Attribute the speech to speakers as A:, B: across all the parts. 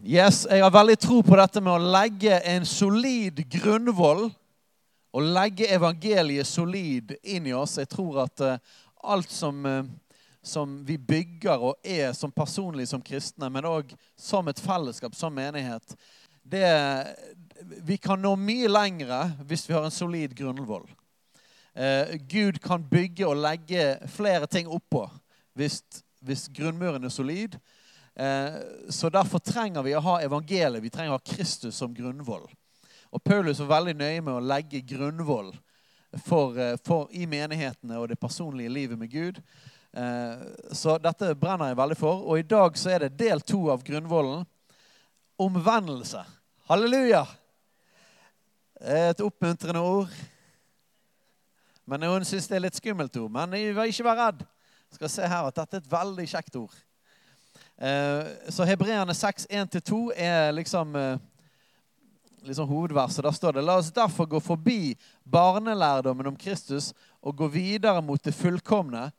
A: Yes, jeg har veldig tro på dette med å legge en solid grunnvoll. Og legge evangeliet solid inn i oss. Jeg tror at eh, alt som, eh, som vi bygger og er som personlig som kristne, men òg som et fellesskap, som menighet det, Vi kan nå mye lengre hvis vi har en solid grunnvoll. Eh, Gud kan bygge og legge flere ting oppå hvis, hvis grunnmuren er solid. Eh, så derfor trenger vi å ha evangeliet. Vi trenger å ha Kristus som grunnvoll. Og Paulus var veldig nøye med å legge grunnvoll for, eh, for, i menighetene og det personlige livet med Gud. Eh, så dette brenner jeg veldig for. Og i dag så er det del to av grunnvollen. Omvendelse. Halleluja! Et oppmuntrende ord. Men noen syns det er litt skummelt ord. Men ikke vær redd. Jeg skal se her at Dette er et veldig kjekt ord. Eh, så Hebreerne 6, 1-2 er liksom, eh, liksom hovedverset. Der står det La oss derfor gå forbi barnelærdommen om Kristus og gå videre mot det fullkomne,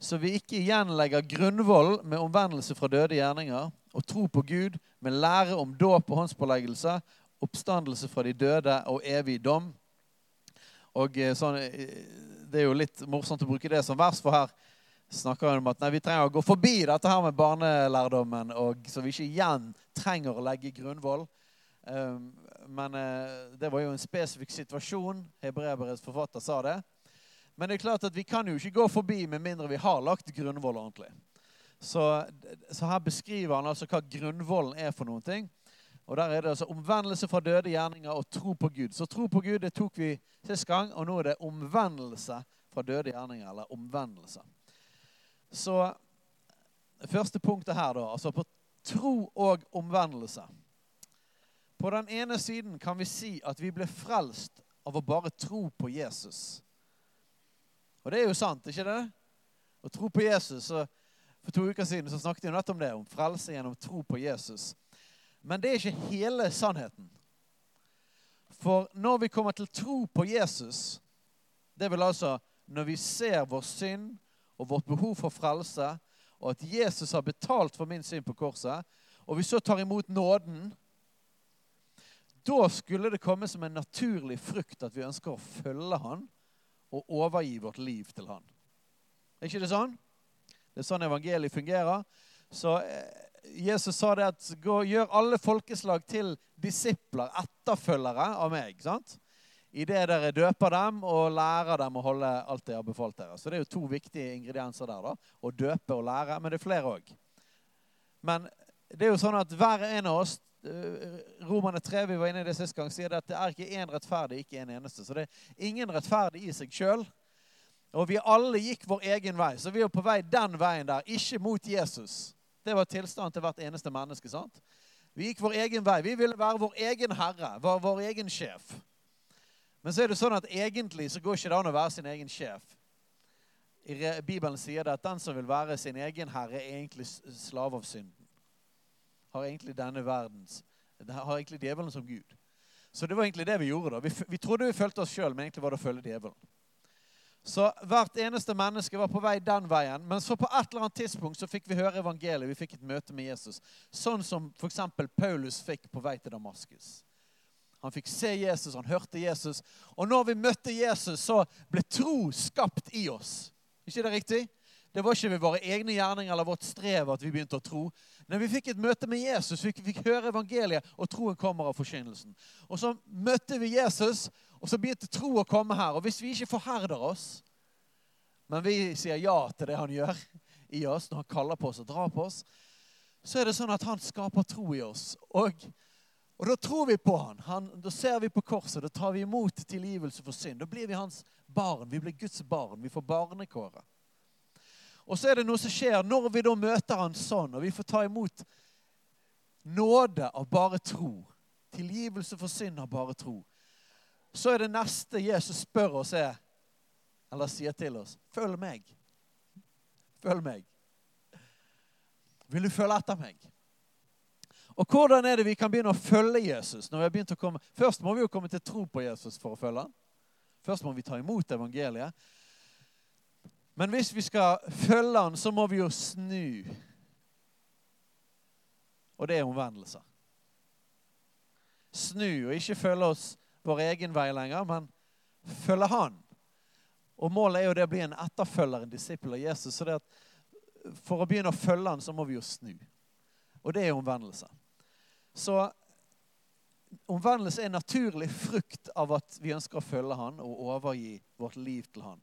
A: så vi ikke igjen legger grunnvoll med omvendelse fra døde gjerninger og tro på Gud med lære om dåp og håndspåleggelse, oppstandelse fra de døde og evig dom. Og eh, sånn, Det er jo litt morsomt å bruke det som vers, for her snakker om at nei, vi trenger å gå forbi dette her med barnelærdommen, og, så vi ikke igjen trenger å legge grunnvoll. Um, men uh, det var jo en spesifikk situasjon. Hebreberets forfatter sa det. Men det er klart at vi kan jo ikke gå forbi med mindre vi har lagt grunnvoll ordentlig. Så, så her beskriver han altså hva grunnvollen er for noen ting. Og der er det altså omvendelse fra døde gjerninger og tro på Gud. Så tro på Gud det tok vi sist gang, og nå er det omvendelse fra døde gjerninger. Eller omvendelse. Så det første punktet her, da, altså på tro og omvendelse. På den ene siden kan vi si at vi ble frelst av å bare tro på Jesus. Og det er jo sant, ikke det? Å tro på Jesus. Så for to uker siden så snakket vi nettopp om det, om frelse gjennom tro på Jesus. Men det er ikke hele sannheten. For når vi kommer til tro på Jesus, det vil altså når vi ser vår synd og vårt behov for frelse, og at Jesus har betalt for min synd på korset, og vi så tar imot nåden, da skulle det komme som en naturlig frukt at vi ønsker å følge han og overgi vårt liv til han. Er ikke det sånn? Det er sånn evangeliet fungerer. Så eh, Jesus sa det at gjør alle folkeslag til disipler, etterfølgere av meg. sant? Idet dere døper dem og lærer dem å holde alt jeg har befalt dere. Så det er jo to viktige ingredienser der. da, Å døpe og lære. Men det er flere òg. Men det er jo sånn at hver en av oss eh, Romerne 3 vi var inne i det sist gang, sier det at det er ikke én rettferdig, ikke en eneste. Så det er ingen rettferdig i seg sjøl. Og vi alle gikk vår egen vei. Så vi er på vei den veien der, ikke mot Jesus. Det var tilstanden til hvert eneste menneske. sant? Vi gikk vår egen vei. Vi ville være vår egen herre, var vår egen sjef. Men så er det sånn at egentlig så går ikke det an å være sin egen sjef. I Bibelen sier det at den som vil være sin egen herre, er egentlig slave av synden. Har egentlig denne verdens Har egentlig djevelen som Gud. Så det var egentlig det vi gjorde. da. Vi, vi trodde vi fulgte oss sjøl, men egentlig var det å følge djevelen. Så hvert eneste menneske var på vei den veien. Men så på et eller annet tidspunkt så fikk vi høre evangeliet. Vi fikk et møte med Jesus. Sånn som f.eks. Paulus fikk på vei til Damaskus. Han fikk se Jesus, han hørte Jesus. Og når vi møtte Jesus, så ble tro skapt i oss. ikke det riktig? Det var ikke ved våre egne gjerninger eller vårt strev at vi begynte å tro. Når vi fikk et møte med Jesus, vi fikk høre evangeliet, og troen kommer av forkynnelsen. Og så møtte vi Jesus, og så begynte tro å komme her. Og hvis vi ikke forherder oss, men vi sier ja til det han gjør i oss når han kaller på oss og drar på oss, så er det sånn at han skaper tro i oss. Og og da tror vi på han. han. Da ser vi på korset. Da tar vi imot tilgivelse for synd. Da blir vi hans barn. Vi blir Guds barn. Vi får barnekåret. Og så er det noe som skjer når vi da møter han sånn, og vi får ta imot nåde av bare tro. Tilgivelse for synd av bare tro. Så er det neste Jesus spør oss, er, eller sier til oss, følg meg. Følg meg. Vil du følge etter meg? Og hvordan er det vi kan begynne å følge Jesus? når vi har begynt å komme... Først må vi jo komme til tro på Jesus for å følge han. Først må vi ta imot evangeliet. Men hvis vi skal følge han, så må vi jo snu. Og det er omvendelse. snu og ikke følge oss vår egen vei lenger, men følge Han. Og Målet er jo det å bli en etterfølger, en disippel av Jesus. så For å begynne å følge Han, så må vi jo snu. Og det er omvendelse. Så omvendelse er en naturlig frukt av at vi ønsker å følge Han og overgi vårt liv til Han.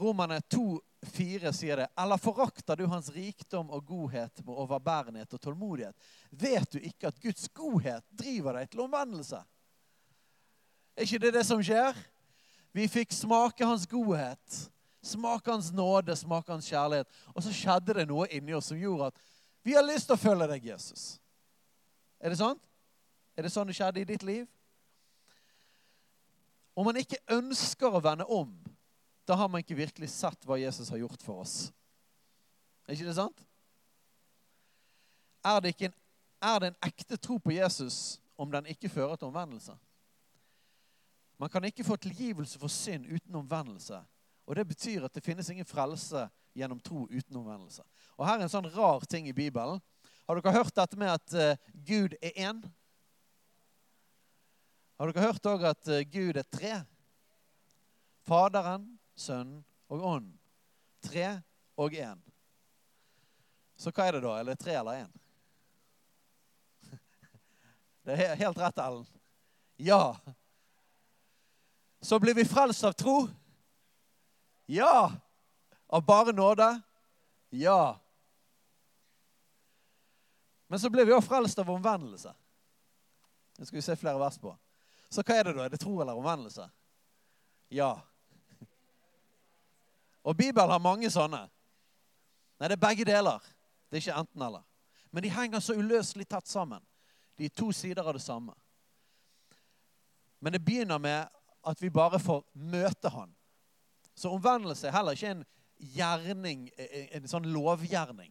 A: Romerne 2,4 sier det. Eller forakter du hans rikdom og godhet med overbærenhet og tålmodighet? Vet du ikke at Guds godhet driver deg til omvendelse? Er ikke det det som skjer? Vi fikk smake hans godhet, smake hans nåde, smake hans kjærlighet. Og så skjedde det noe inni oss som gjorde at vi har lyst til å følge deg, Jesus. Er det sant? Er det sånn det skjedde i ditt liv? Om man ikke ønsker å vende om, da har man ikke virkelig sett hva Jesus har gjort for oss. Er ikke det sant? Er det, en, er det en ekte tro på Jesus om den ikke fører til omvendelse? Man kan ikke få tilgivelse for synd uten omvendelse. Og Det betyr at det finnes ingen frelse gjennom tro uten omvendelse. Og Her er en sånn rar ting i Bibelen. Har dere hørt dette med at uh, Gud er én? Har dere hørt òg at uh, Gud er tre? Faderen, Sønnen og Ånden. Tre og én. Så hva er det da? Eller tre eller én? Det er helt rett, Ellen. Ja. Så blir vi frelst av tro. Ja. Av bare nåde. Ja. Men så blir vi også frelst av omvendelse. Det skal vi se flere vers på. Så hva er det da? Er det tro eller omvendelse? Ja. Og Bibelen har mange sånne. Nei, det er begge deler. Det er ikke enten-eller. Men de henger så uløselig tett sammen. De er to sider av det samme. Men det begynner med at vi bare får møte Han. Så omvendelse er heller ikke en gjerning, en sånn lovgjerning.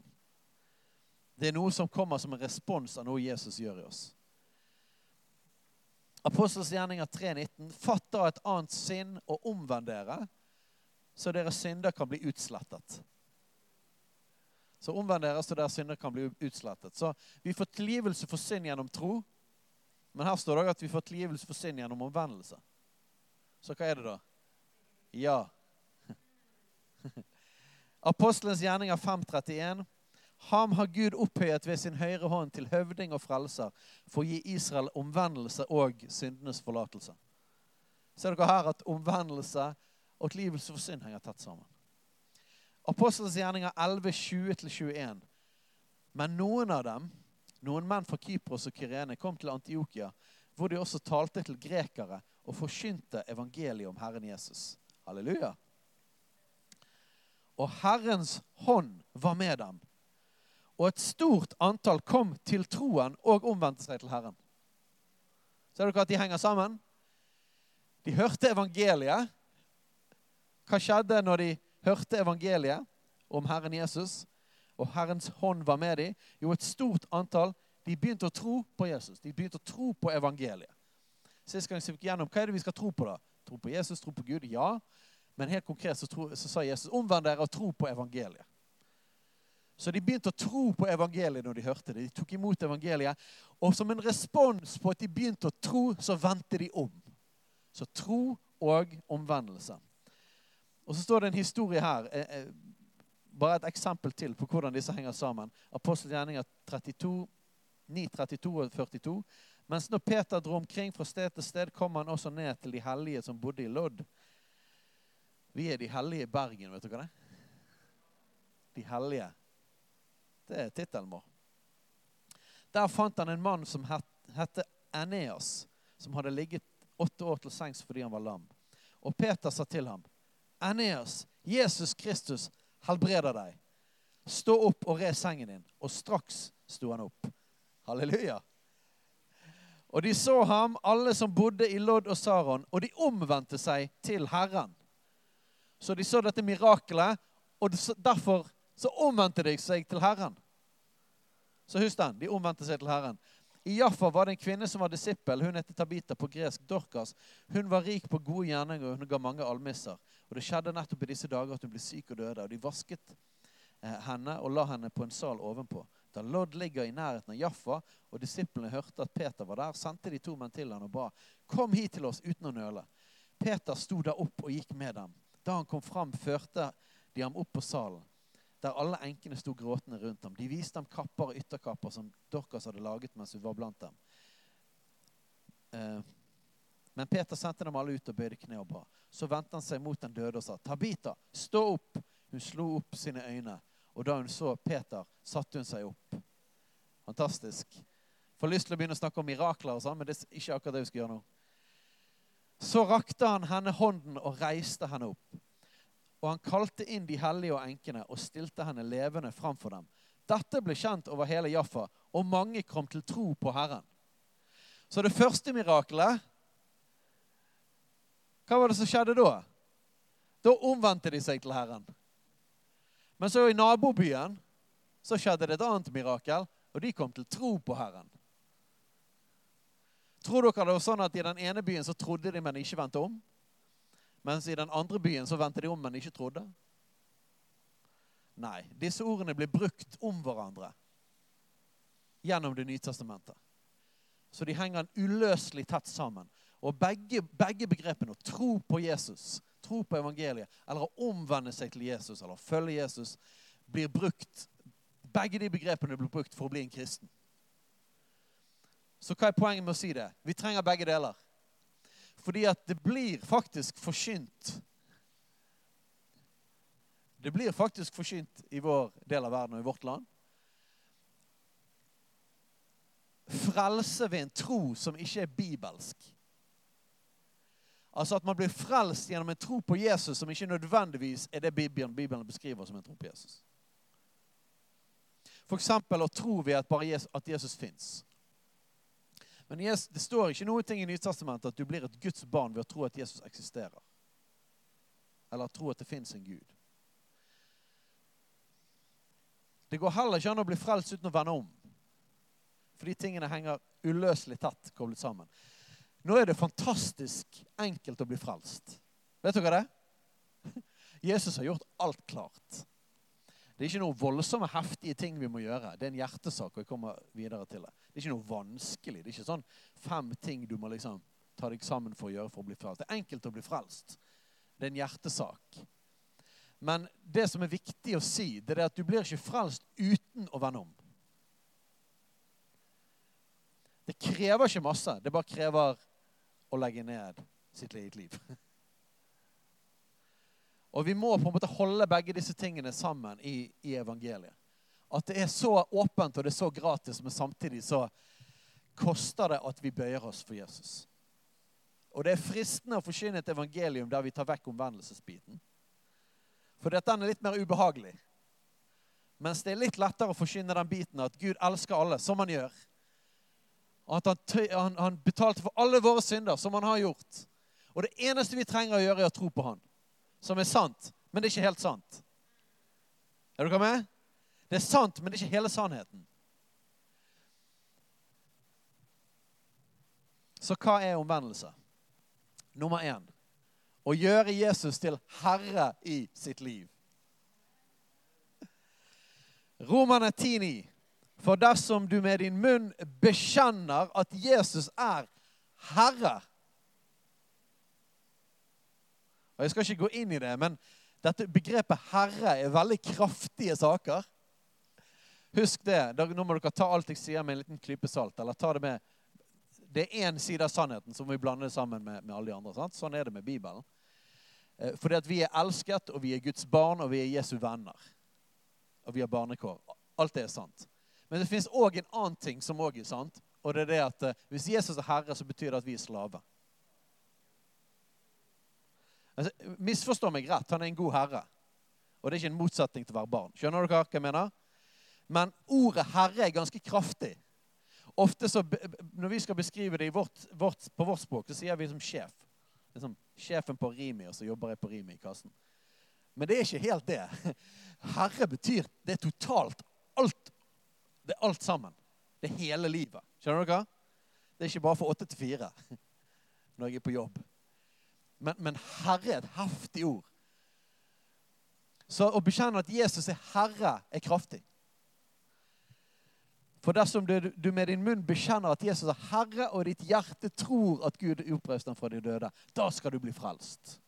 A: Det er noe som kommer som en respons av noe Jesus gjør i oss. Apostels gjerninger 3,19.: Fatt da et annet sinn og omvend dere, så deres synder kan bli utslettet. Så omvend dere så deres synder kan bli utslettet. Så vi får tilgivelse for synd gjennom tro. Men her står det òg at vi får tilgivelse for synd gjennom omvendelse. Så hva er det da? Ja. Apostelens gjerninger 531. Ham har Gud opphøyet ved sin høyre hånd til høvding og frelser for å gi Israel omvendelse og syndenes forlatelse. Ser dere her at omvendelse og tilgivelse for synd henger tett sammen? Apostelens gjerninger 11, 20-21. Men noen av dem, noen menn fra Kypros og Kyrene, kom til Antiokia, hvor de også talte til grekere og forkynte evangeliet om Herren Jesus. Halleluja. Og Herrens hånd var med dem. Og et stort antall kom til troen og omvendte seg til Herren. Ser dere at de henger sammen? De hørte evangeliet. Hva skjedde når de hørte evangeliet om Herren Jesus, og Herrens hånd var med dem? Jo, et stort antall de begynte å tro på Jesus. De begynte å tro på evangeliet. Sist gang vi gikk gjennom, Hva er det vi skal tro på, da? Tro på Jesus, tro på Gud? Ja. Men helt konkret så, tro, så sa Jesus omvend dere og tro på evangeliet. Så de begynte å tro på evangeliet når de hørte det. De tok imot evangeliet. Og som en respons på at de begynte å tro, så vendte de om. Så tro og omvendelse. Og så står det en historie her. Eh, eh, bare et eksempel til på hvordan disse henger sammen. Apostelgjerninger 32, 9, 32 og 42. Mens når Peter dro omkring fra sted til sted, kom han også ned til de hellige som bodde i Lodd. Vi er de hellige i Bergen, vet dere det? De hellige. Det er tittelen vår. Der fant han en mann som het, hette Eneas, som hadde ligget åtte år til sengs fordi han var lam. Og Peter sa til ham Eneas, Jesus Kristus helbreder deg. Stå opp og re sengen din. Og straks sto han opp. Halleluja. Og de så ham, alle som bodde i Lodd og Saron, og de omvendte seg til Herren. Så de så dette mirakelet, og derfor så omvendte de seg til Herren. Så husk den. De omvendte seg til Herren. I Jaffa var det en kvinne som var disippel. Hun het Tabita på gresk Dorkas. Hun var rik på gode gjerninger og hun ga mange almisser. Og Det skjedde nettopp i disse dager at hun ble syk og døde. Og De vasket eh, henne og la henne på en sal ovenpå. Da Lodd ligger i nærheten av Jaffa, og disiplene hørte at Peter var der, sendte de to menn til han og ba, kom hit til oss uten å nøle. Peter sto da opp og gikk med dem. Da han kom fram, førte de ham opp på salen, der alle enkene sto gråtende rundt ham. De viste ham kapper og ytterkapper som Dorcas hadde laget mens hun var blant dem. Eh, men Peter sendte dem alle ut og bøyde kne og ba. Så vendte han seg mot den døde og sa, Tabita, stå opp. Hun slo opp sine øyne, og da hun så Peter, satte hun seg opp. Fantastisk. Får lyst til å begynne å snakke om mirakler, og sånn, men det er ikke akkurat det vi skal gjøre nå. Så rakte han henne hånden og reiste henne opp. Og han kalte inn de hellige og enkene og stilte henne levende framfor dem. Dette ble kjent over hele Jaffa, og mange kom til tro på Herren. Så det første mirakelet Hva var det som skjedde da? Da omvendte de seg til Herren. Men så i nabobyen så skjedde det et annet mirakel, og de kom til tro på Herren. Tror dere det var sånn at i den ene byen så trodde de, men ikke vendte om? Mens i den andre byen så vendte de om, men ikke trodde? Nei. Disse ordene blir brukt om hverandre gjennom Det nye testamentet. Så de henger uløselig tett sammen. Og begge, begge begrepene, å tro på Jesus, tro på evangeliet, eller å omvende seg til Jesus eller følge Jesus, blir brukt Begge de begrepene blir brukt for å bli en kristen. Så hva er poenget med å si det? Vi trenger begge deler. Fordi at det blir faktisk forkynt Det blir faktisk forkynt i vår del av verden og i vårt land. Frelse ved en tro som ikke er bibelsk. Altså at man blir frelst gjennom en tro på Jesus som ikke nødvendigvis er det Bibelen, beskriver som en tro på Jesus. F.eks. å tro ved at, Jesus, at Jesus fins. Men det står ikke noe ting i Nytestamentet at du blir et Guds barn ved å tro at Jesus eksisterer. Eller tro at det fins en Gud. Det går heller ikke an å bli frelst uten å vende om. For de tingene henger uløselig tett koblet sammen. Nå er det fantastisk enkelt å bli frelst. Vet dere det? Jesus har gjort alt klart. Det er ikke noe voldsomme, heftige ting vi må gjøre. Det er en hjertesak. og jeg kommer videre til Det Det er ikke noe vanskelig. Det er ikke sånn fem ting du må liksom ta deg sammen for å gjøre for å bli frelst. Det er enkelt å bli frelst. Det er en hjertesak. Men det som er viktig å si, det er at du blir ikke frelst uten å vende om. Det krever ikke masse. Det bare krever å legge ned sitt eget liv. Og vi må på en måte holde begge disse tingene sammen i, i, evangeliet. At det er så åpent og det er så gratis, men samtidig så koster det at vi bøyer oss for Jesus. Og det er fristende å forkynne et evangelium der vi tar vekk omvendelsesbiten. For dette er litt mer ubehagelig. Mens det er litt lettere å forkynne den biten at Gud elsker alle, som han gjør. At han, han, han betalte for alle våre synder, som han har gjort. Og det eneste vi trenger å gjøre, er å tro på han som er sant, men det er ikke helt sant. Er dere med? Det er sant, men det er ikke hele sannheten. Så hva er omvendelse? Nummer én å gjøre Jesus til herre i sitt liv. Romerne 10,9. For dersom du med din munn bekjenner at Jesus er herre Og Jeg skal ikke gå inn i det, men dette begrepet 'herre' er veldig kraftige saker. Husk det. Nå må dere ta alt jeg sier, med en liten klype salt. eller ta Det med det er én side av sannheten, så må vi blande det sammen med, med alle de andre. Sant? Sånn er det med Bibelen. Eh, fordi at vi er elsket, og vi er Guds barn, og vi er Jesu venner. Og vi har barnekår. Alt det er sant. Men det fins òg en annen ting som òg er sant. Og det er det at eh, hvis Jesus er herre, så betyr det at vi er slave. Altså, misforstå meg rett, han er en god herre. Og det er ikke en motsetning til å være barn. Skjønner dere hva jeg mener? Men ordet herre er ganske kraftig. Ofte så, Når vi skal beskrive det vårt, vårt, på vårt språk, så sier vi som sjef. Liksom, sjefen på Rimi, og så jobber jeg på Rimi i kassen. Men det er ikke helt det. Herre betyr det er totalt alt. Det er alt sammen. Det er hele livet. Skjønner dere? Det er ikke bare for åtte til fire når jeg er på jobb. Men, men Herre er et heftig ord. Så å bekjenne at Jesus er Herre, er kraftig. For dersom du, du med din munn bekjenner at Jesus er Herre, og ditt hjerte tror at Gud oppreiste ham fra de døde, da skal du bli frelst.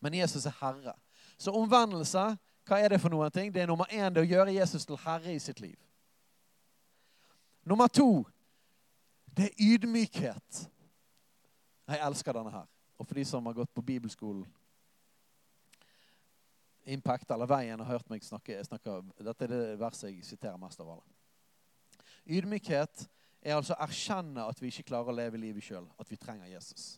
A: Men Jesus er Herre. Så omvendelse, hva er det for noen ting? Det er nummer én det å gjøre Jesus til herre i sitt liv. Nummer to det er ydmykhet. Jeg elsker denne her. Og for de som har gått på bibelskolen Impact eller Veien har hørt meg snakke, snakke Dette er det verset jeg siterer mest av alle. Ydmykhet er altså å erkjenne at vi ikke klarer å leve livet sjøl, at vi trenger Jesus.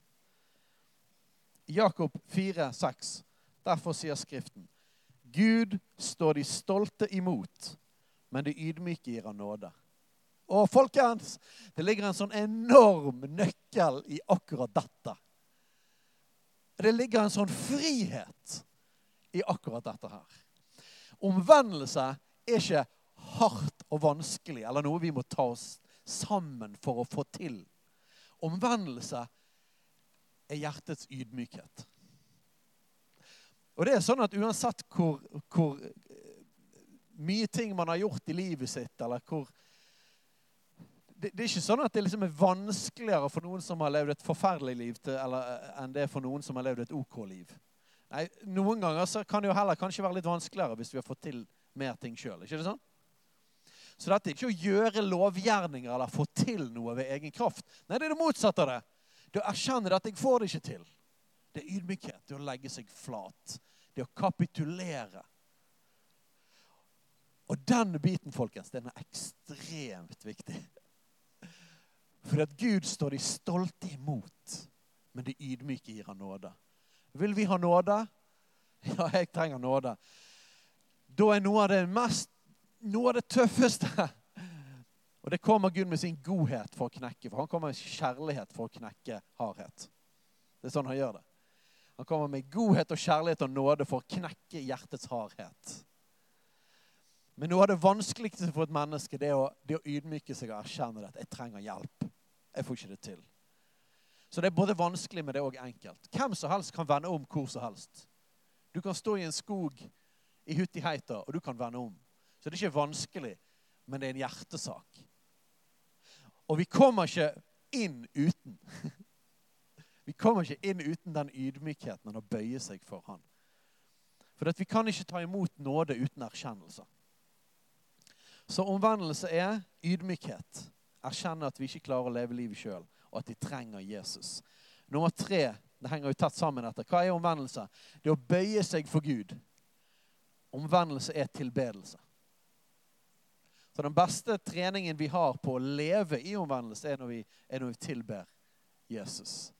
A: Jakob 4, 6. Derfor sier Skriften Gud står de stolte imot, men de ydmyke gir han nåde. Og folkens, det ligger en sånn enorm nøkkel i akkurat dette. Det ligger en sånn frihet i akkurat dette her. Omvendelse er ikke hardt og vanskelig, eller noe vi må ta oss sammen for å få til. Omvendelse er hjertets ydmykhet. Og det er sånn at uansett hvor, hvor eh, mye ting man har gjort i livet sitt, eller hvor det, det, er ikke sånn at det liksom er vanskeligere for noen som har levd et forferdelig liv, til, eller, eh, enn det er for noen som har levd et OK liv. Nei, Noen ganger så kan det jo heller kanskje være litt vanskeligere hvis vi har fått til mer ting sjøl. Sånn? Så dette er ikke å gjøre lovgjerninger eller få til noe ved egen kraft. Nei, det er det motsatte av det. Det å erkjenne at jeg får det ikke til. Det er ydmykhet. Det er å legge seg flat. Det er å kapitulere. Og den biten, folkens, den er ekstremt viktig. For at Gud står de stolte imot, men de ydmyke gir han nåde. Vil vi ha nåde? Ja, jeg trenger nåde. Da er noe av det mest noe av det tøffeste Og det kommer Gud med sin godhet for å knekke. For han kommer med kjærlighet for å knekke hardhet. Det er sånn han gjør det. Han kommer med godhet og kjærlighet og nåde for å knekke hjertets hardhet. Men noe av det vanskeligste for et menneske det er å, det å ydmyke seg og erkjenne at jeg trenger hjelp. Jeg får ikke det til. Så det er både vanskelig, men det er òg enkelt. Hvem som helst kan vende om hvor som helst. Du kan stå i en skog i Huttiheita, og du kan vende om. Så det er ikke vanskelig, men det er en hjertesak. Og vi kommer ikke inn uten. Vi kommer ikke inn uten den ydmykheten å bøye seg for Han. For vi kan ikke ta imot nåde uten erkjennelse. Så omvendelse er ydmykhet. Erkjenne at vi ikke klarer å leve livet sjøl, og at de trenger Jesus. Nummer tre det henger jo tett sammen etter. Hva er omvendelse? Det er å bøye seg for Gud. Omvendelse er tilbedelse. Så den beste treningen vi har på å leve i omvendelse, er når vi, er når vi tilber Jesus.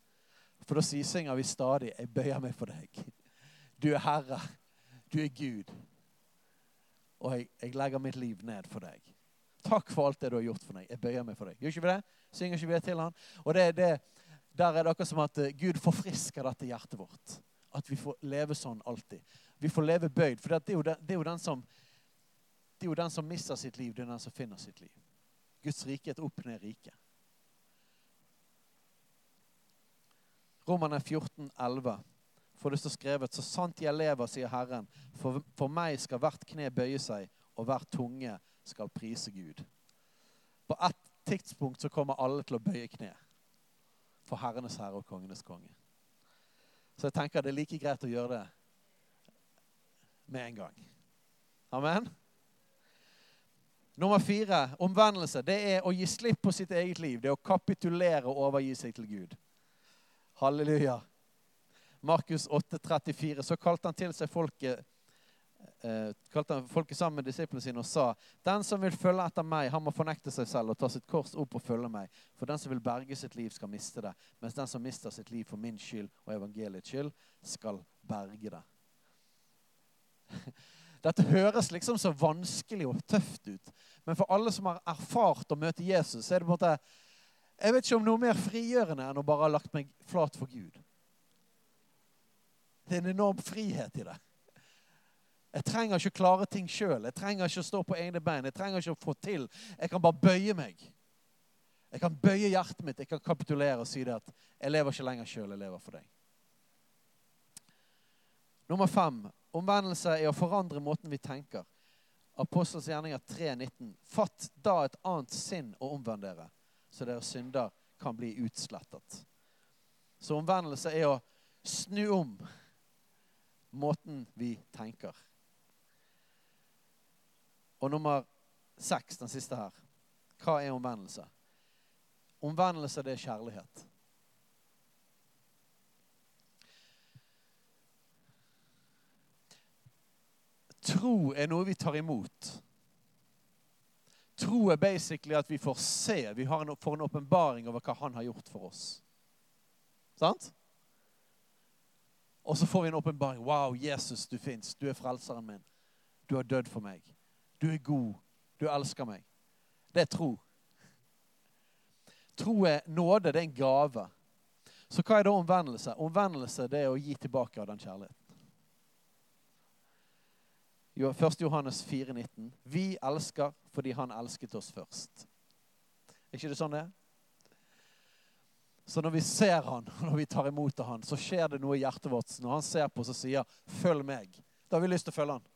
A: For da synger vi stadig 'Jeg bøyer meg for deg'. Du er Herre. Du er Gud. Og jeg, jeg, legger mitt liv ned for deg. Takk for alt det du har gjort for meg. Jeg bøyer meg for deg. Gjør ikke vi det? Synger ikke vi det til han? Og det, det, Der er det akkurat som at eh, Gud forfrisker dette hjertet vårt. At vi får leve sånn alltid. Vi får leve bøyd. For det er jo den, det er jo den som det er jo den som mister sitt liv, det er den som finner sitt liv. Guds rike er et opp-ned-rike. Romerne 14, 11. For det står skrevet, så sant jeg lever, sier Herren, for, for meg skal hvert kne bøye seg, og hver tunge skal prise Gud. På ett tidspunkt så kommer alle til å bøye kne for Herrenes herre og kongenes konge. Så jeg tenker det er like greit å gjøre det med en gang. Amen. Nummer fire, omvendelse, det er å gi slipp på sitt eget liv. Det er å kapitulere og overgi seg til Gud. Halleluja. Markus 8,34. Så kalte han til seg folket eh, kalte han folket sammen med disiplene sine og sa Den som vil følge etter meg, han må fornekte seg selv og ta sitt kors opp og følge meg. For den som vil berge sitt liv, skal miste det. Mens den som mister sitt liv for min skyld og evangeliets skyld, skal berge det. Dette høres liksom så vanskelig og tøft ut. Men for alle som har erfart å møte Jesus, så er det på en måte Jeg vet ikke om noe mer frigjørende enn å bare ha lagt meg flat for Gud. Det er en enorm frihet i det. Jeg trenger ikke å klare ting sjøl. Jeg trenger ikke å stå på egne bein. Jeg trenger ikke å få til. Jeg kan bare bøye meg. Jeg kan bøye hjertet mitt. Jeg kan kapitulere og si det at jeg lever ikke lenger sjøl. Jeg lever for deg. Nummer fem Omvendelse er å forandre måten vi tenker. Apostels gjerninger 3,19. Fatt da et annet sinn og omvend dere, så deres synder kan bli utslettet. Så omvendelse er å snu om måten vi tenker. Og nummer seks, den siste her. Hva er omvendelse? Omvendelse, det er kjærlighet. Tro er noe vi tar imot. Tro er basically at vi får se, vi får en åpenbaring over hva han har gjort for oss. Sant? Og så får vi en åpenbaring. Wow, Jesus, du fins. Du er frelseren min. Du har dødd for meg. Du er god. Du elsker meg. Det er tro. Tro er nåde. Det er en gave. Så hva er da omvendelse? Omvendelse det er å gi tilbake av den kjærligheten. 1. Johannes 4,19. Vi elsker fordi han elsket oss først. Er ikke det sånn det er? Så når vi ser han, når vi tar imot han, så skjer det noe i hjertet vårt. Når han ser på oss og sier 'følg meg', da har vi lyst til å følge han.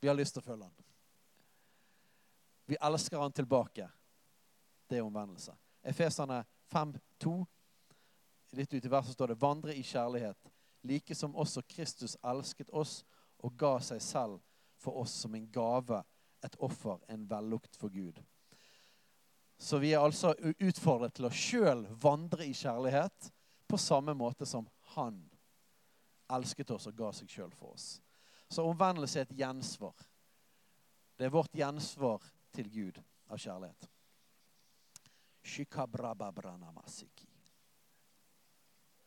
A: Vi har lyst til å følge han. Vi elsker han tilbake. Det er omvendelse. Efeserne 5,2. Litt ut i verset står det 'vandre i kjærlighet', like som også Kristus elsket oss og ga seg selv for oss som en gave, et offer, en vellukt for Gud. Så vi er altså utfordret til å sjøl vandre i kjærlighet på samme måte som han elsket oss og ga seg sjøl for oss. Så omvendelse er et gjensvar. Det er vårt gjensvar til Gud av kjærlighet.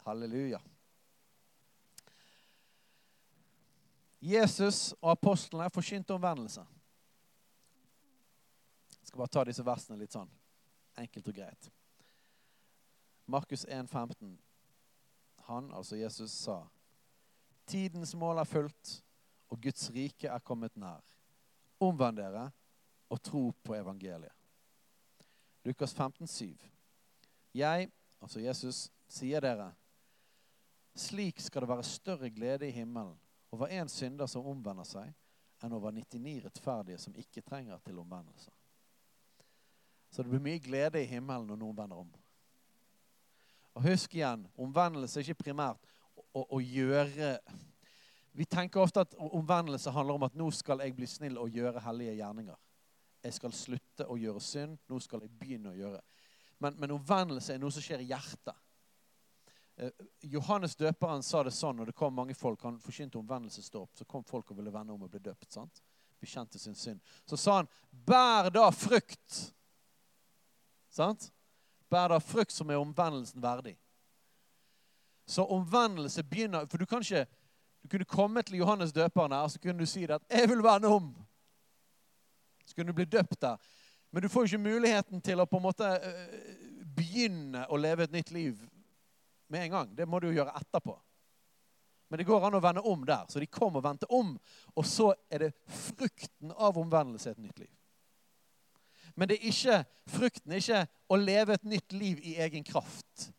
A: Halleluja. Jesus og apostlene forkynte omvendelse. Jeg skal bare ta disse versene litt sånn enkelt og greit. Markus 1, 15. Han, altså Jesus, sa Tidens mål er fulgt, og Guds rike er kommet nær. Omvend dere og tro på evangeliet. Lukas 15, 7. Jeg, altså Jesus, sier dere, slik skal det være større glede i himmelen over én synder som omvender seg, enn over 99 rettferdige som ikke trenger til omvendelse. Så det blir mye glede i himmelen når noen vender om. Og husk igjen, omvendelse er ikke primært å, å, å gjøre Vi tenker ofte at omvendelse handler om at nå skal jeg bli snill og gjøre hellige gjerninger. Jeg skal slutte å gjøre synd. Nå skal jeg begynne å gjøre. Men, men omvendelse er noe som skjer i hjertet. Eh, Johannes døperen sa det sånn når det kom mange folk. Han forkynte omvendelsesdåp. Så kom folk og ville vende om og bli døpt. sant? Bekjente sin synd. Så sa han, 'Bær da frukt'. Sant? Bær da frukt som er omvendelsen verdig. Så omvendelse begynner For du kan ikke du kunne komme til Johannes døperen her, så kunne du si det at 'Jeg vil vende om'. Så kunne du bli døpt der. Men du får jo ikke muligheten til å på en måte eh, begynne å leve et nytt liv med en gang. Det må du jo gjøre etterpå. Men det går an å vende om der. Så de kom og vendte om. Og så er det frukten av omvendelse et nytt liv. Men det er ikke, frukten er ikke å leve et nytt liv i egen kraft.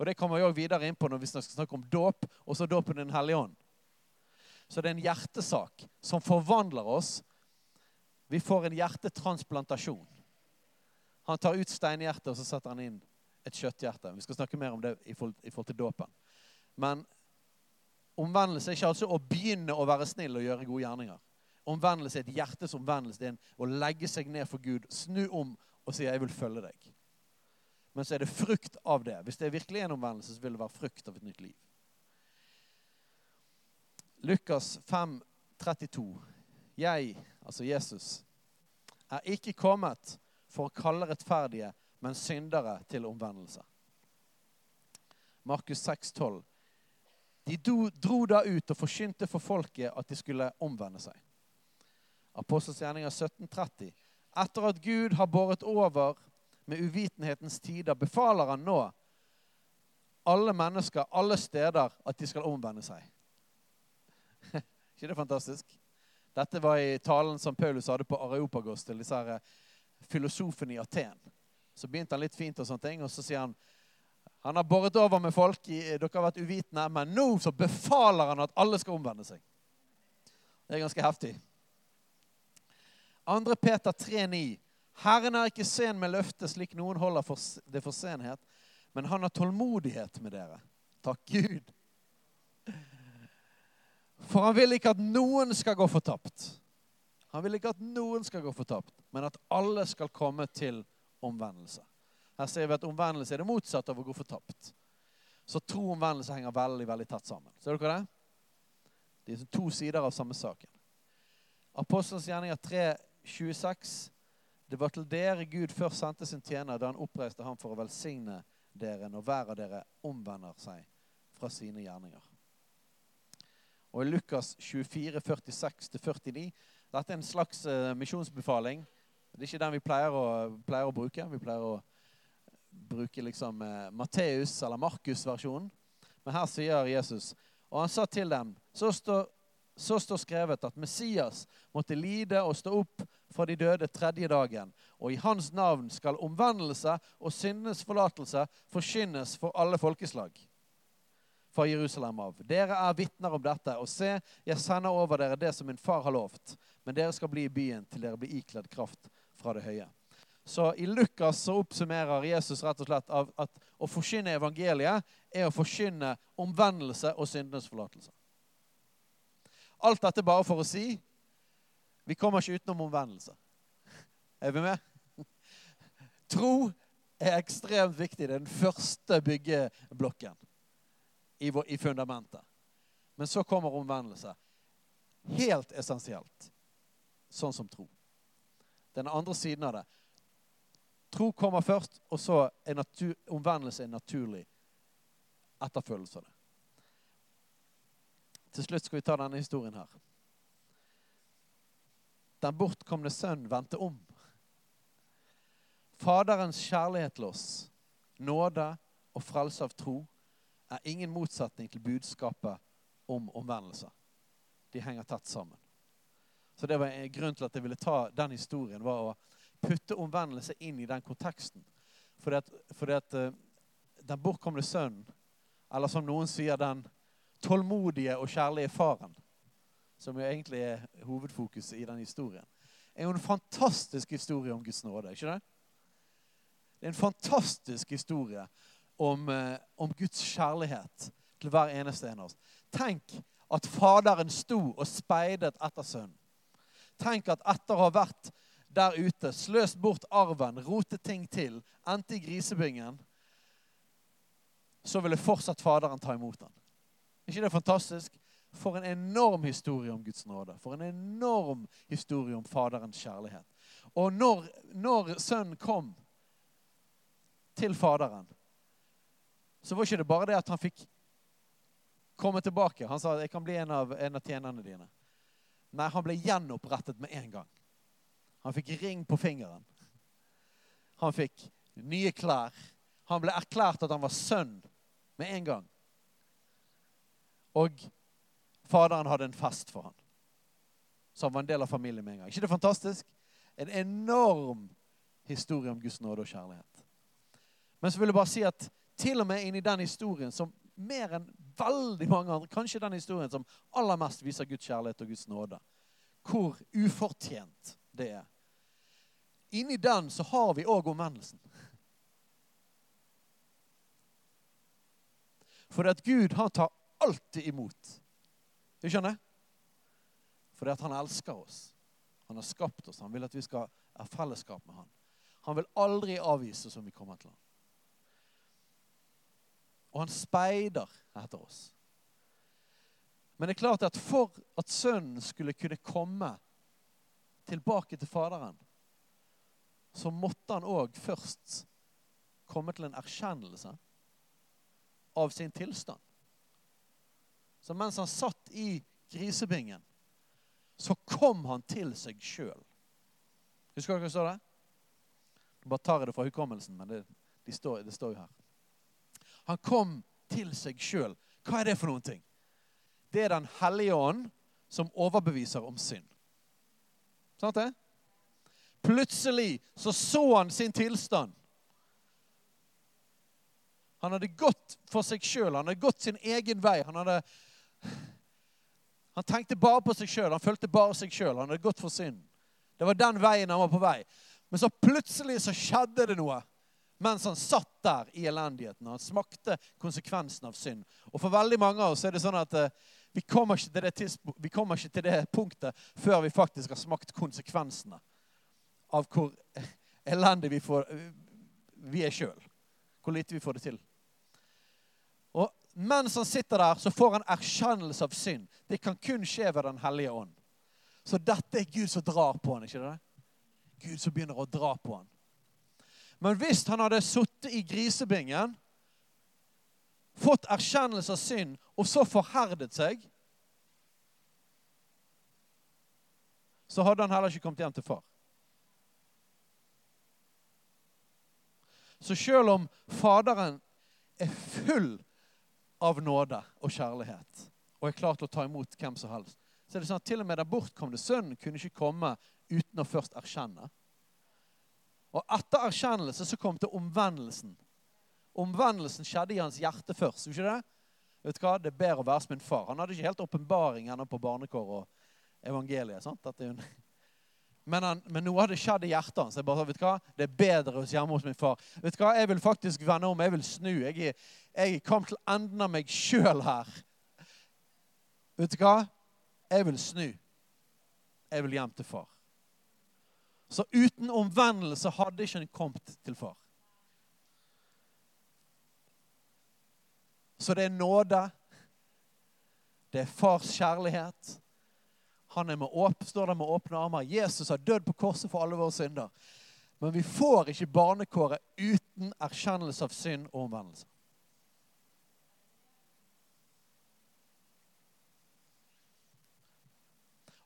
A: Og Det kommer vi også videre inn på når vi skal snakke om dåp, og så dåpen Den hellige ånd. Så det er en hjertesak som forvandler oss. Vi får en hjertetransplantasjon. Han tar ut steinhjertet og så setter han inn et kjøtthjerte. Vi skal snakke mer om det i forhold til dåpen. Men omvendelse er ikke altså å begynne å være snill og gjøre gode gjerninger. Omvendelse er et hjertes omvendelse. Det er å legge seg ned for Gud, snu om og si 'jeg vil følge deg'. Men så er det frukt av det. Hvis det er virkelig en omvendelse, så vil det være frukt av et nytt liv. Lukas 5, 32. Jeg, altså Jesus, er ikke kommet for å kalle rettferdige, men syndere til omvendelse. Markus 6, 12. De dro da ut og forkynte for folket at de skulle omvende seg. Apostels gjerninger 1730. Etter at Gud har båret over med uvitenhetens tider, befaler han nå alle mennesker alle steder at de skal omvende seg. ikke det fantastisk? Dette var i talen som Paulus hadde på Areopagos til disse her filosofene i Aten. Så begynte han litt fint, og sånne ting, og så sier han han har båret over med folk, dere har vært uvitende, men nå så befaler han at alle skal omvende seg. Det er ganske heftig. 2. Peter 3,9. Herren er ikke sen med løftet, slik noen holder det for senhet, men han har tålmodighet med dere. Takk Gud. For han vil ikke at noen skal gå fortapt. Han vil ikke at noen skal gå fortapt, men at alle skal komme til omvendelse. Her ser vi at omvendelse er det motsatte av å gå fortapt. Så tro og omvendelse henger veldig veldig tett sammen. Ser dere det? De er to sider av samme saken. Apostelens gjerninger 3, 26. Det var til dere Gud først sendte sin tjener da han oppreiste ham for å velsigne dere når hver av dere omvender seg fra sine gjerninger. Og i Lukas 24, 46-49 Dette er en slags uh, misjonsbefaling. Det er ikke den vi pleier å, pleier å bruke. Vi pleier å bruke liksom uh, Matteus- eller Markus-versjonen. Men her sier Jesus Og han sa til dem så står, så står skrevet at Messias måtte lide og stå opp fra de døde tredje dagen. Og i hans navn skal omvendelse og syndenes forlatelse forkynnes for alle folkeslag fra Jerusalem av. Dere er vitner om dette. Og se, jeg sender over dere det som min far har lovt. Men dere skal bli i byen til dere blir ikledd kraft fra det høye. Så i Lukas så oppsummerer Jesus rett og slett av at å forkynne evangeliet er å forkynne omvendelse og syndenes forlatelse. Alt dette bare for å si vi kommer ikke utenom omvendelse. Er vi med? Tro er ekstremt viktig. Det er den første byggeblokken i, fundamentet. Men så kommer omvendelse. Helt essensielt. Sånn som tro. Den andre siden av det. Tro kommer først, og så er natur, omvendelse en naturlig etterfølgelse av det. Til slutt skal vi ta denne historien her. Den bortkomne sønn vendte om. Faderens kjærlighet til oss, nåde og frelse av tro, er ingen motsetning til budskapet om omvendelse. De henger tett sammen. Så det var en grunn til at jeg ville ta den historien, var å putte omvendelse inn i den konteksten. Fordi at, fordi at uh, den bortkomne sønnen, eller som noen sier, den tålmodige og kjærlige faren, som jo egentlig er hovedfokuset i den historien, er jo en fantastisk historie om Guds nåde. ikke det? Det er en fantastisk historie om, eh, om, Guds kjærlighet til hver eneste en av oss. Tenk at Faderen sto og speidet etter sønnen. Tenk at etter å ha vært der ute, sløst bort arven, rotet ting til, endte i grisebingen, så ville fortsatt Faderen ta imot ham. ikke det fantastisk? For en enorm historie om Guds nåde. For en enorm historie om Faderens kjærlighet. Og når, når sønnen kom til Faderen, så var ikke det bare det at han fikk komme tilbake. Han sa 'jeg kan bli en av, en av tjenerne dine'. Nei, han ble gjenopprettet med en gang. Han fikk ring på fingeren. Han fikk nye klær. Han ble erklært at han var sønn med en gang. Og faderen hadde en fest for. Så han var en del av familien med en gang. ikke det fantastisk? En enorm historie om Guds nåde og kjærlighet. Men så vil jeg bare si at til og med inni den historien som mer enn veldig mange andre, kanskje den historien som aller mest viser Guds kjærlighet og Guds nåde. Hvor ufortjent det er. Inni den så har vi òg omvendelsen. For at Gud han tar alltid imot. Du skjønner? Fordi at han elsker oss. Han har skapt oss. Han vil at vi skal ha fellesskap med han. Han vil aldri avvise oss om vi kommer til ham. Og han speider etter oss. Men det er klart at for at sønnen skulle kunne komme tilbake til Faderen, så måtte han òg først komme til en erkjennelse av sin tilstand. Så mens han satt i grisebingen, så kom han til seg sjøl. Husker dere hva det står der? Jeg bare tar det fra hukommelsen, men det, de står, det står jo her. Han kom til seg sjøl. Hva er det for noen ting? Det er Den hellige ånd som overbeviser om synd. Sant det? Plutselig så så han sin tilstand. Han hadde gått for seg sjøl. Han hadde gått sin egen vei. Han hadde, Han tenkte bare på seg sjøl. Han følte bare seg sjøl. Han hadde gått for synd. Det var den veien han var på vei. Men så plutselig så skjedde det noe mens han satt der i elendigheten. Han smakte konsekvensen av synd. Og for veldig mange av oss er det sånn at eh, vi kommer, vi kommer ikke til det punktet før vi faktisk har smakt konsekvensene av hvor elendig vi, får, vi er sjøl. Hvor lite vi får det til. Og mens han sitter der, så får han erkjennelse av synd. Det kan kun skje ved Den hellige ånd. Så dette er Gud som drar på han, ikke det? Gud som begynner å dra på han. Men hvis han hadde sittet i grisebingen fått erkjennelse av synd og så forherdet seg, så hadde han heller ikke kommet hjem til far. Så selv om Faderen er full av nåde og kjærlighet og er klar til å ta imot hvem som helst, så er det sånn at til og med den bortkomne sønnen kunne ikke komme uten å først erkjenne. Og etter erkjennelse så kom til omvendelsen. Omvendelsen skjedde i hans hjerte først. ikke det? Vet du hva? Det er bedre å være som min far. Han hadde ikke helt åpenbaring ennå på barnekår og evangeliet. sant? En... Men, han, men, noe hadde skjedd i hjertet hans. Jeg bare, sa, vet du hva? Det er bedre hos hjemme hos min far. Vet du hva? Jeg vil faktisk vende om. Jeg vil snu. Jeg jeg kom til enden av meg sjøl her. Vet du hva? Jeg vil snu. Jeg vil hjem til far. Så uten omvendelse hadde ikke han kommet til far. Så det er nåde. Det er fars kjærlighet. Han er med åp, står der med åpne armer. Jesus har dødd på korset for alle våre synder. Men vi får ikke barnekåret uten erkjennelse av synd og omvendelse.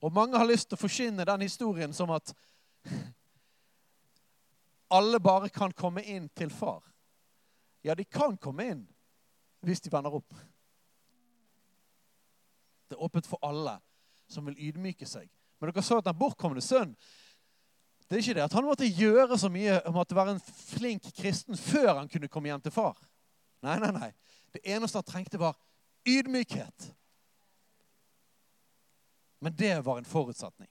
A: Og mange har lyst til å forkynne den historien som at alle bare kan komme inn til far. Ja, de kan komme inn, hvis de vender opp. Det er åpent for alle som vil ydmyke seg. Men dere så at den bortkomne sønn det er ikke det at han måtte gjøre så mye om at være en flink kristen før han kunne komme hjem til far. Nei, nei, nei. Det eneste han trengte, var ydmykhet. Men det var en forutsetning.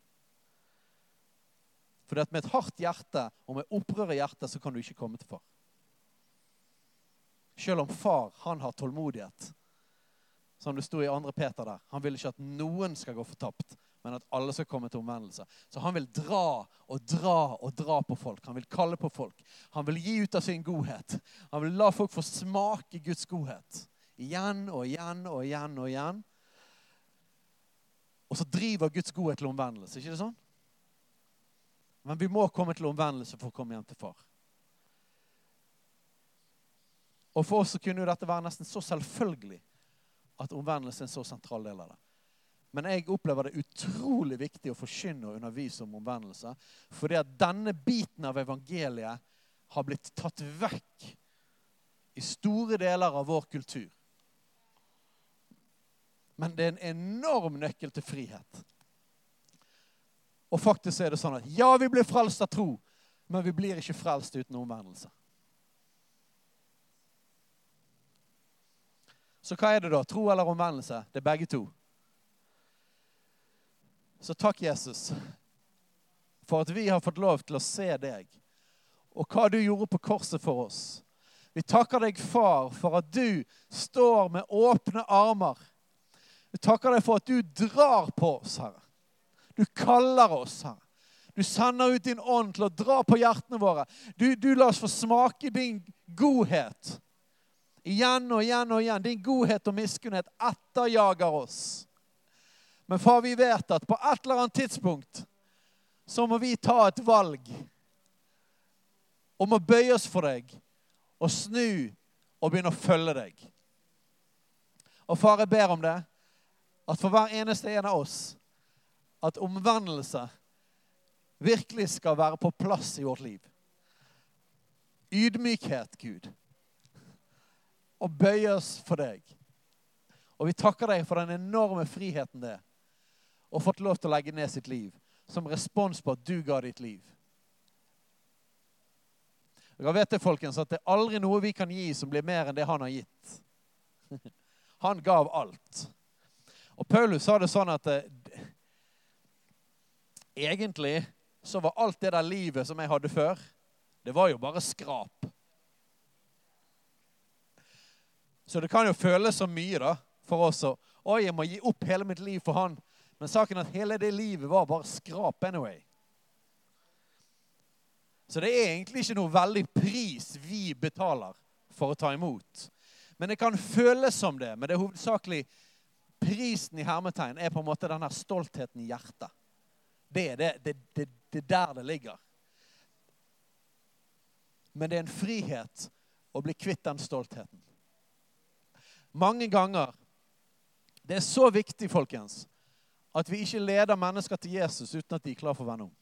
A: For med et hardt hjerte og med opprør i hjertet så kan du ikke komme til far. Selv om far han har tålmodighet, som det sto i 2. Peter der. Han vil ikke at noen skal gå fortapt, men at alle skal komme til omvendelse. Så han vil dra og dra og dra på folk. Han vil kalle på folk. Han vil gi ut av sin godhet. Han vil la folk få smake Guds godhet. Igjen og igjen og igjen og igjen. Og så driver Guds godhet til omvendelse. ikke det sånn? Men vi må komme til omvendelse for å komme hjem til far. Og For oss så kunne jo dette være nesten så selvfølgelig at omvendelse er en så sentral del av det. Men jeg opplever det utrolig viktig å forkynne og undervise om omvendelse. Fordi at denne biten av evangeliet har blitt tatt vekk i store deler av vår kultur. Men det er en enorm nøkkel til frihet. Og faktisk er det sånn at ja, vi blir frelst av tro, men vi blir ikke frelst uten omvendelse. Så hva er det da? Tro eller omvendelse? Det er begge to. Så takk, Jesus, for at vi har fått lov til å se deg, og hva du gjorde på korset for oss. Vi takker deg, far, for at du står med åpne armer. Vi takker deg for at du drar på oss, Herre. Du kaller oss, Herre. Du sender ut din ånd til å dra på hjertene våre. Du, du lar oss få smake din godhet. Igjen og igjen og igjen. Din godhet og miskunnhet etterjager oss. Men far, vi vet at på et eller annet tidspunkt så må vi ta et valg om å bøye oss for deg og snu og begynne å følge deg. Og far, jeg ber om det, at for hver eneste en av oss, at omvendelse virkelig skal være på plass i vårt liv. Ydmykhet, Gud og bøye oss for deg. Og vi takker deg for den enorme friheten det er å fått lov til å legge ned sitt liv som respons på at du ga ditt liv. Dere vet det, folkens, at det er aldri noe vi kan gi som blir mer enn det han har gitt. Han gav alt. Og Paulus sa det sånn at eh, egentlig så var alt det der livet som jeg hadde før, det var jo bare skrap. Så det kan jo føles så mye da, for oss å Oi, jeg må gi opp hele mitt liv for han. Men saken er at hele det livet var bare skrap anyway. Så det er egentlig ikke noe veldig pris vi betaler for å ta imot. Men det kan føles som det. Men det er hovedsakelig prisen i hermetegn er på en måte denne stoltheten i hjertet. Det er det, det, det, det der det ligger. Men det er en frihet å bli kvitt den stoltheten. Mange ganger Det er så viktig, folkens, at vi ikke leder mennesker til Jesus uten at de er klar for å vende om.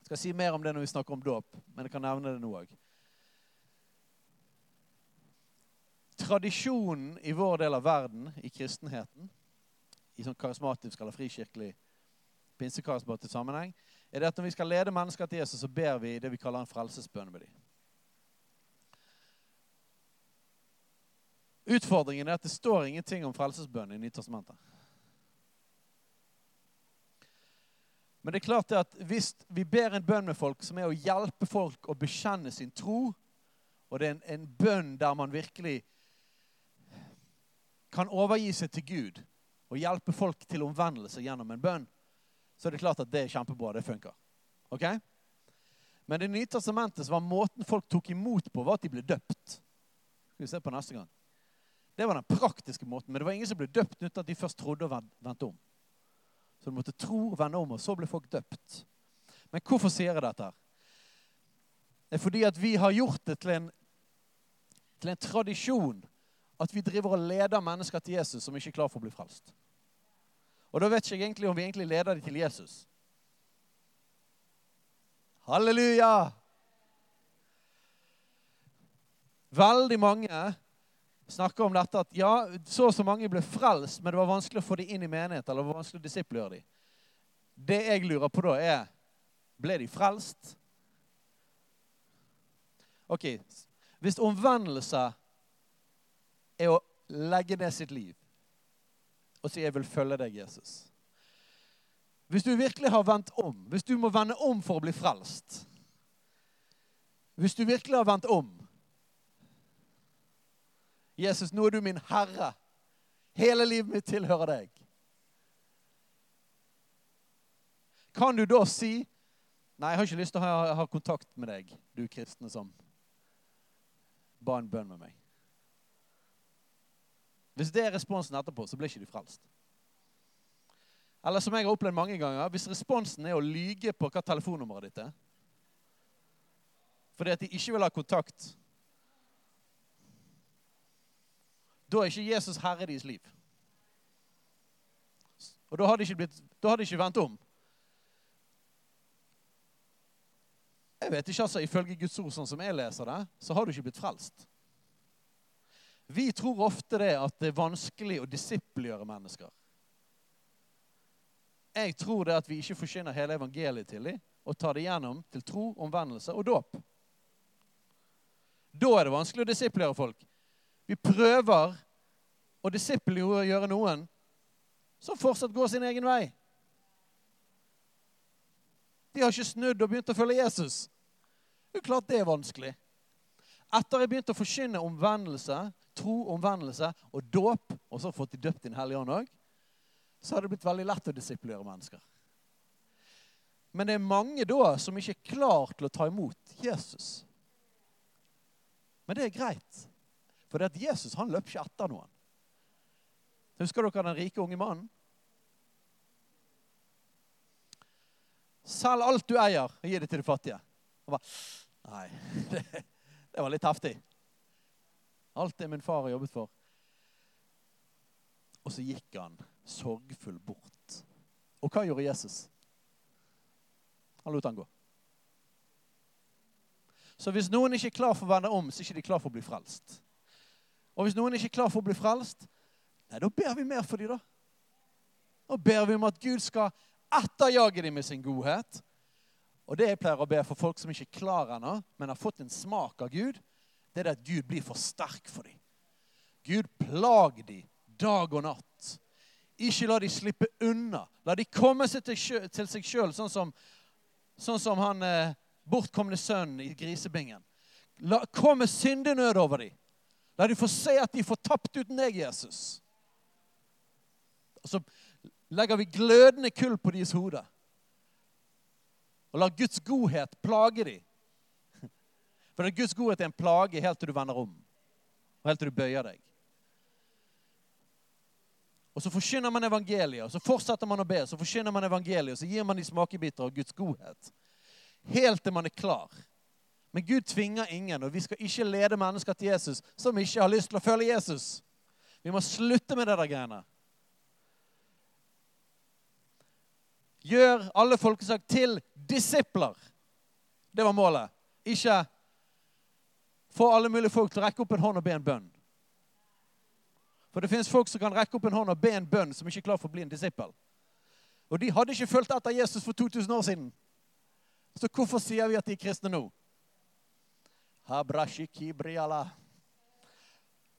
A: Jeg skal si mer om det når vi snakker om dåp, men jeg kan nevne det nå òg. Tradisjonen i vår del av verden, i kristenheten, i sånn karismatisk eller frikirkelig pinsekarismatisk sammenheng, er det at når vi skal lede mennesker til Jesus, så ber vi det vi kaller en frelsesbønn med dem. Utfordringen er at det står ingenting om frelsesbønn i Nytestamentet. Men det er klart at hvis vi ber en bønn med folk som er å hjelpe folk å bekjenne sin tro, og det er en, en bønn der man virkelig kan overgi seg til Gud og hjelpe folk til omvendelse gjennom en bønn, så er det klart at det er kjempebra. Det funker. Ok? Men det nye testamentet var måten folk tok imot på, var at de ble døpt. Skal vi se på neste gang. Det var den praktiske måten. Men det var ingen som ble døpt uten at de først trodde og vendte om. Så du måtte tro og vende om, og så ble folk døpt. Men hvorfor sier jeg dette? Det er fordi at vi har gjort det til en, til en tradisjon at vi driver og leder mennesker til Jesus som ikke er klar for å bli frelst. Og da vet ikke jeg egentlig om vi egentlig leder dem til Jesus. Halleluja! Veldig mange snakker om dette at ja, så og så mange ble frelst, men det var vanskelig å få dem inn i menighet, eller det var vanskelig å disiplere dem. Det jeg lurer på da, er ble de frelst? Ok, Hvis omvendelse er å legge ned sitt liv og si 'jeg vil følge deg, Jesus'. Hvis du virkelig har vendt om, hvis du må vende om for å bli frelst Hvis du virkelig har vendt om Jesus, nå er du min herre. Hele livet mitt tilhører deg. Kan du da si Nei, jeg har ikke lyst til å ha, ha kontakt med deg, du kristne som ba en bønn med meg. Hvis det er responsen etterpå, så blir ikke du frelst. Eller som jeg har opplevd mange ganger, hvis responsen er å lyge på hva telefonnummeret ditt er fordi at de ikke vil ha kontakt Da er ikke Jesus herre i deres liv. Og da har de ikke, blitt, har de ikke vendt om. Jeg vet ikke, altså, Ifølge Guds ord, sånn som jeg leser det, så har du ikke blitt frelst. Vi tror ofte det at det er vanskelig å disippelgjøre mennesker. Jeg tror det at vi ikke forsyner hele evangeliet til dem og tar det gjennom til tro, omvendelse og dåp. Da er det vanskelig å disiplere folk. Vi prøver å disippelgjøre noen som fortsatt går sin egen vei. De har ikke snudd og begynt å følge Jesus. Det er klart det er vanskelig. Etter jeg begynte å forkynne omvendelse, tro, omvendelse og dåp, og så fått de døpt i Den hellige ånd òg, så har det blitt veldig lett å disiplere mennesker. Men det er mange da som ikke er klar til å ta imot Jesus. Men det er greit. For det at Jesus han løp ikke etter noen. Husker dere den rike unge mannen? Selg alt du eier, og gi det til de fattige. Han bare, Nei, det, det var litt heftig. Alt det min far har jobbet for. Og så gikk han sorgfull bort. Og hva gjorde Jesus? Han lot han gå. Så hvis noen ikke er klar for å vende om, så er ikke de klar for å bli frelst. Og hvis noen ikke er klar for å bli frelst, nei, da ber vi mer for dem, da. Da ber vi om at Gud skal etterjage dem med sin godhet. Og det jeg pleier å be for folk som ikke er klar ennå, men har fått en smak av Gud, det er at Gud blir for sterk for dem. Gud plag dem dag og natt. Ikke la de slippe unna. La de komme seg til, til seg sjøl, sånn som, sånn som han eh, bortkomne sønnen i grisebingen. La, kom med syndenød over dem. La de få se at de får tapt uten deg, Jesus. Og så legger vi glødende kull på deres hode. Og la Guds godhet plage dem. For Guds godhet er en plage helt til du vender om. Og helt til du bøyer deg. Og så forkynner man evangeliet, og så fortsetter man å be. Så forkynner man evangeliet, og så gir man de smakebiter av Guds godhet. Helt til man er klar. Men Gud tvinger ingen, og vi skal ikke lede mennesker til Jesus som ikke har lyst til å følge Jesus. Vi må slutte med det der greiene. Gjør alle folkesak til disipler. Det var målet. Ikke få alle mulige folk til å rekke opp en hånd og be en bønn. For det fins folk som kan rekke opp en hånd og be en bønn som ikke er klar for å bli en disippel. Og de hadde ikke fulgt etter Jesus for 2000 år siden. Så hvorfor sier vi at de er kristne nå?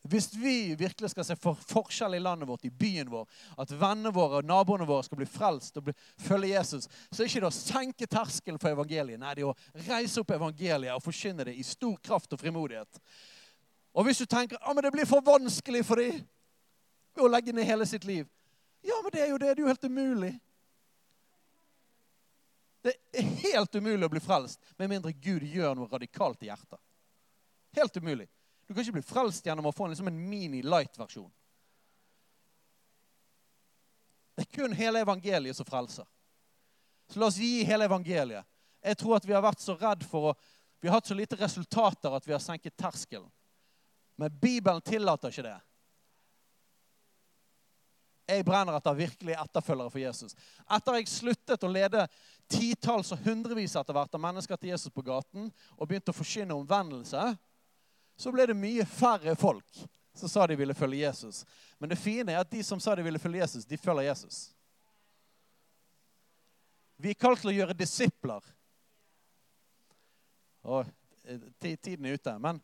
A: Hvis vi virkelig skal se for forskjell i landet vårt, i byen vår, at vennene våre og naboene våre skal bli frelst og bli, følge Jesus, så er det ikke å senke terskelen for evangeliet. Nei, det er å reise opp evangeliet og forkynne det i stor kraft og frimodighet. Og hvis du tenker at ah, det blir for vanskelig for dem å legge ned hele sitt liv Ja, men det er jo det. Det er jo helt umulig. Det er helt umulig å bli frelst med mindre Gud gjør noe radikalt i hjertet. Helt umulig. Du kan ikke bli frelst gjennom å få en, liksom en mini-light-versjon. Det er kun hele evangeliet som frelser. Så la oss gi hele evangeliet. Jeg tror at vi har vært så redd for å Vi har hatt så lite resultater at vi har senket terskelen. Men Bibelen tillater ikke det. Jeg brenner etter virkelig etterfølgere for Jesus. Etter jeg sluttet å lede titalls og hundrevis etter hvert av mennesker til Jesus på gaten og begynte å forkynne omvendelse, så ble det mye færre folk som sa de ville følge Jesus. Men det fine er at de som sa de ville følge Jesus, de følger Jesus. Vi er kalt til å gjøre disipler. Og eh, tiden er ute. Men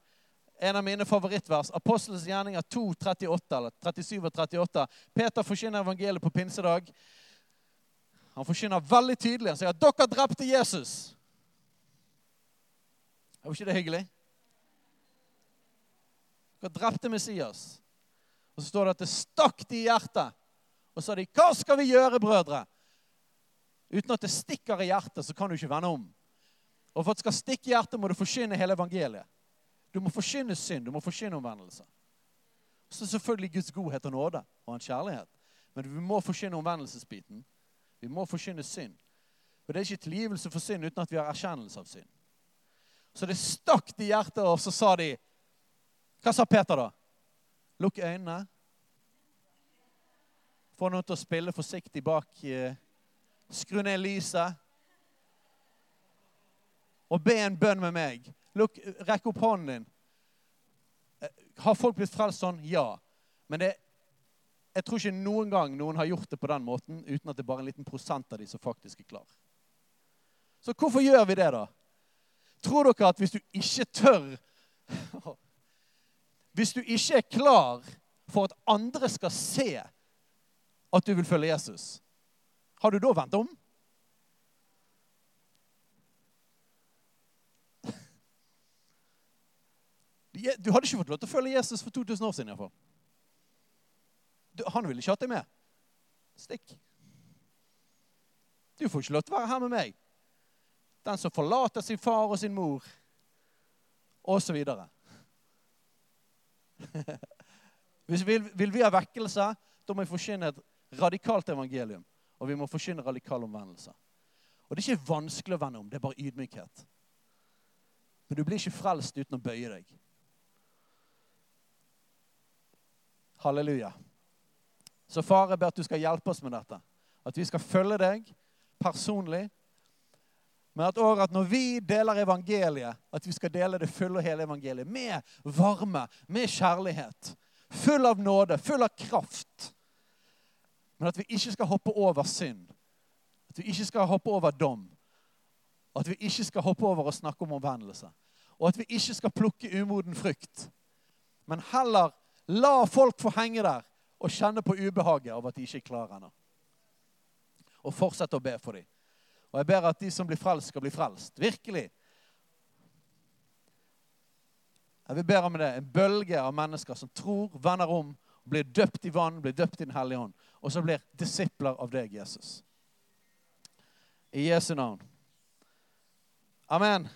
A: en av mine favorittvers, Apostelens gjerninger 2, 38, eller 37 og 38. Peter forkynner evangeliet på pinsedag. Han forkynner veldig tydelig. Han sier at dere drepte Jesus. Er ikke det hyggelig? Dere drepte Messias. Og så står det at det stakk de i hjertet. Og så sa de, 'Hva skal vi gjøre, brødre?' Uten at det stikker i hjertet, så kan du ikke vende om. Og for at det skal stikke i hjertet, må du forkynne hele evangeliet. Du må forkynne synd, du må forkynne omvendelse. Så selvfølgelig Guds godhet og nåde og hans kjærlighet. Men vi må forkynne omvendelsesbiten. Vi må forkynne synd. For det er ikke tilgivelse for synd uten at vi har erkjennelse av synd. Så det stakk de i hjertet, og så sa de hva sa Peter da? Lukk øynene. Få noen til å spille forsiktig bak. Eh, skru ned lyset. Og be en bønn med meg. Lukk, rekk opp hånden din. Eh, har folk blitt frelst sånn? Ja. Men det, jeg tror ikke noen gang noen har gjort det på den måten uten at det er bare en liten prosent av de som faktisk er klar. Så hvorfor gjør vi det, da? Tror dere at hvis du ikke tør Hvis du ikke er klar for at andre skal se at du vil følge Jesus, har du da vendt om? Du hadde ikke fått lov til å følge Jesus for 2000 år siden. I hvert fall. Han ville ikke hatt deg med. Stikk. Du får ikke lov til å være her med meg. Den som forlater sin far og sin mor, osv. Hvis vi vil, vi ha vekkelse, da må vi forkynne et radikalt evangelium. Og vi må forkynne radikal omvendelse. Og det er ikke vanskelig å vende om, det er bare ydmykhet. Men du blir ikke frelst uten å bøye deg. Halleluja. Så far, jeg ber at du skal hjelpe oss med dette. At vi skal følge deg personlig. Men at, at når vi deler evangeliet, at vi skal dele det fulle og hele evangeliet med varme, med kjærlighet. Full av nåde, full av kraft. Men at vi ikke skal hoppe over synd. At vi ikke skal hoppe over dom. At vi ikke skal hoppe over å snakke om omvendelse. og at vi ikke skal plukke umoden frukt. Men heller la folk få henge der og kjenne på ubehaget av at de ikke er klare ennå. Og fortsette å be for dem. Og jeg ber at de som blir frelst, skal bli frelst. Virkelig. Jeg vil be om det. En bølge av mennesker som tror, vender om, blir døpt i vann, blir døpt i Den hellige ånd. Og som blir disipler av deg, Jesus. I Jesu navn. Amen.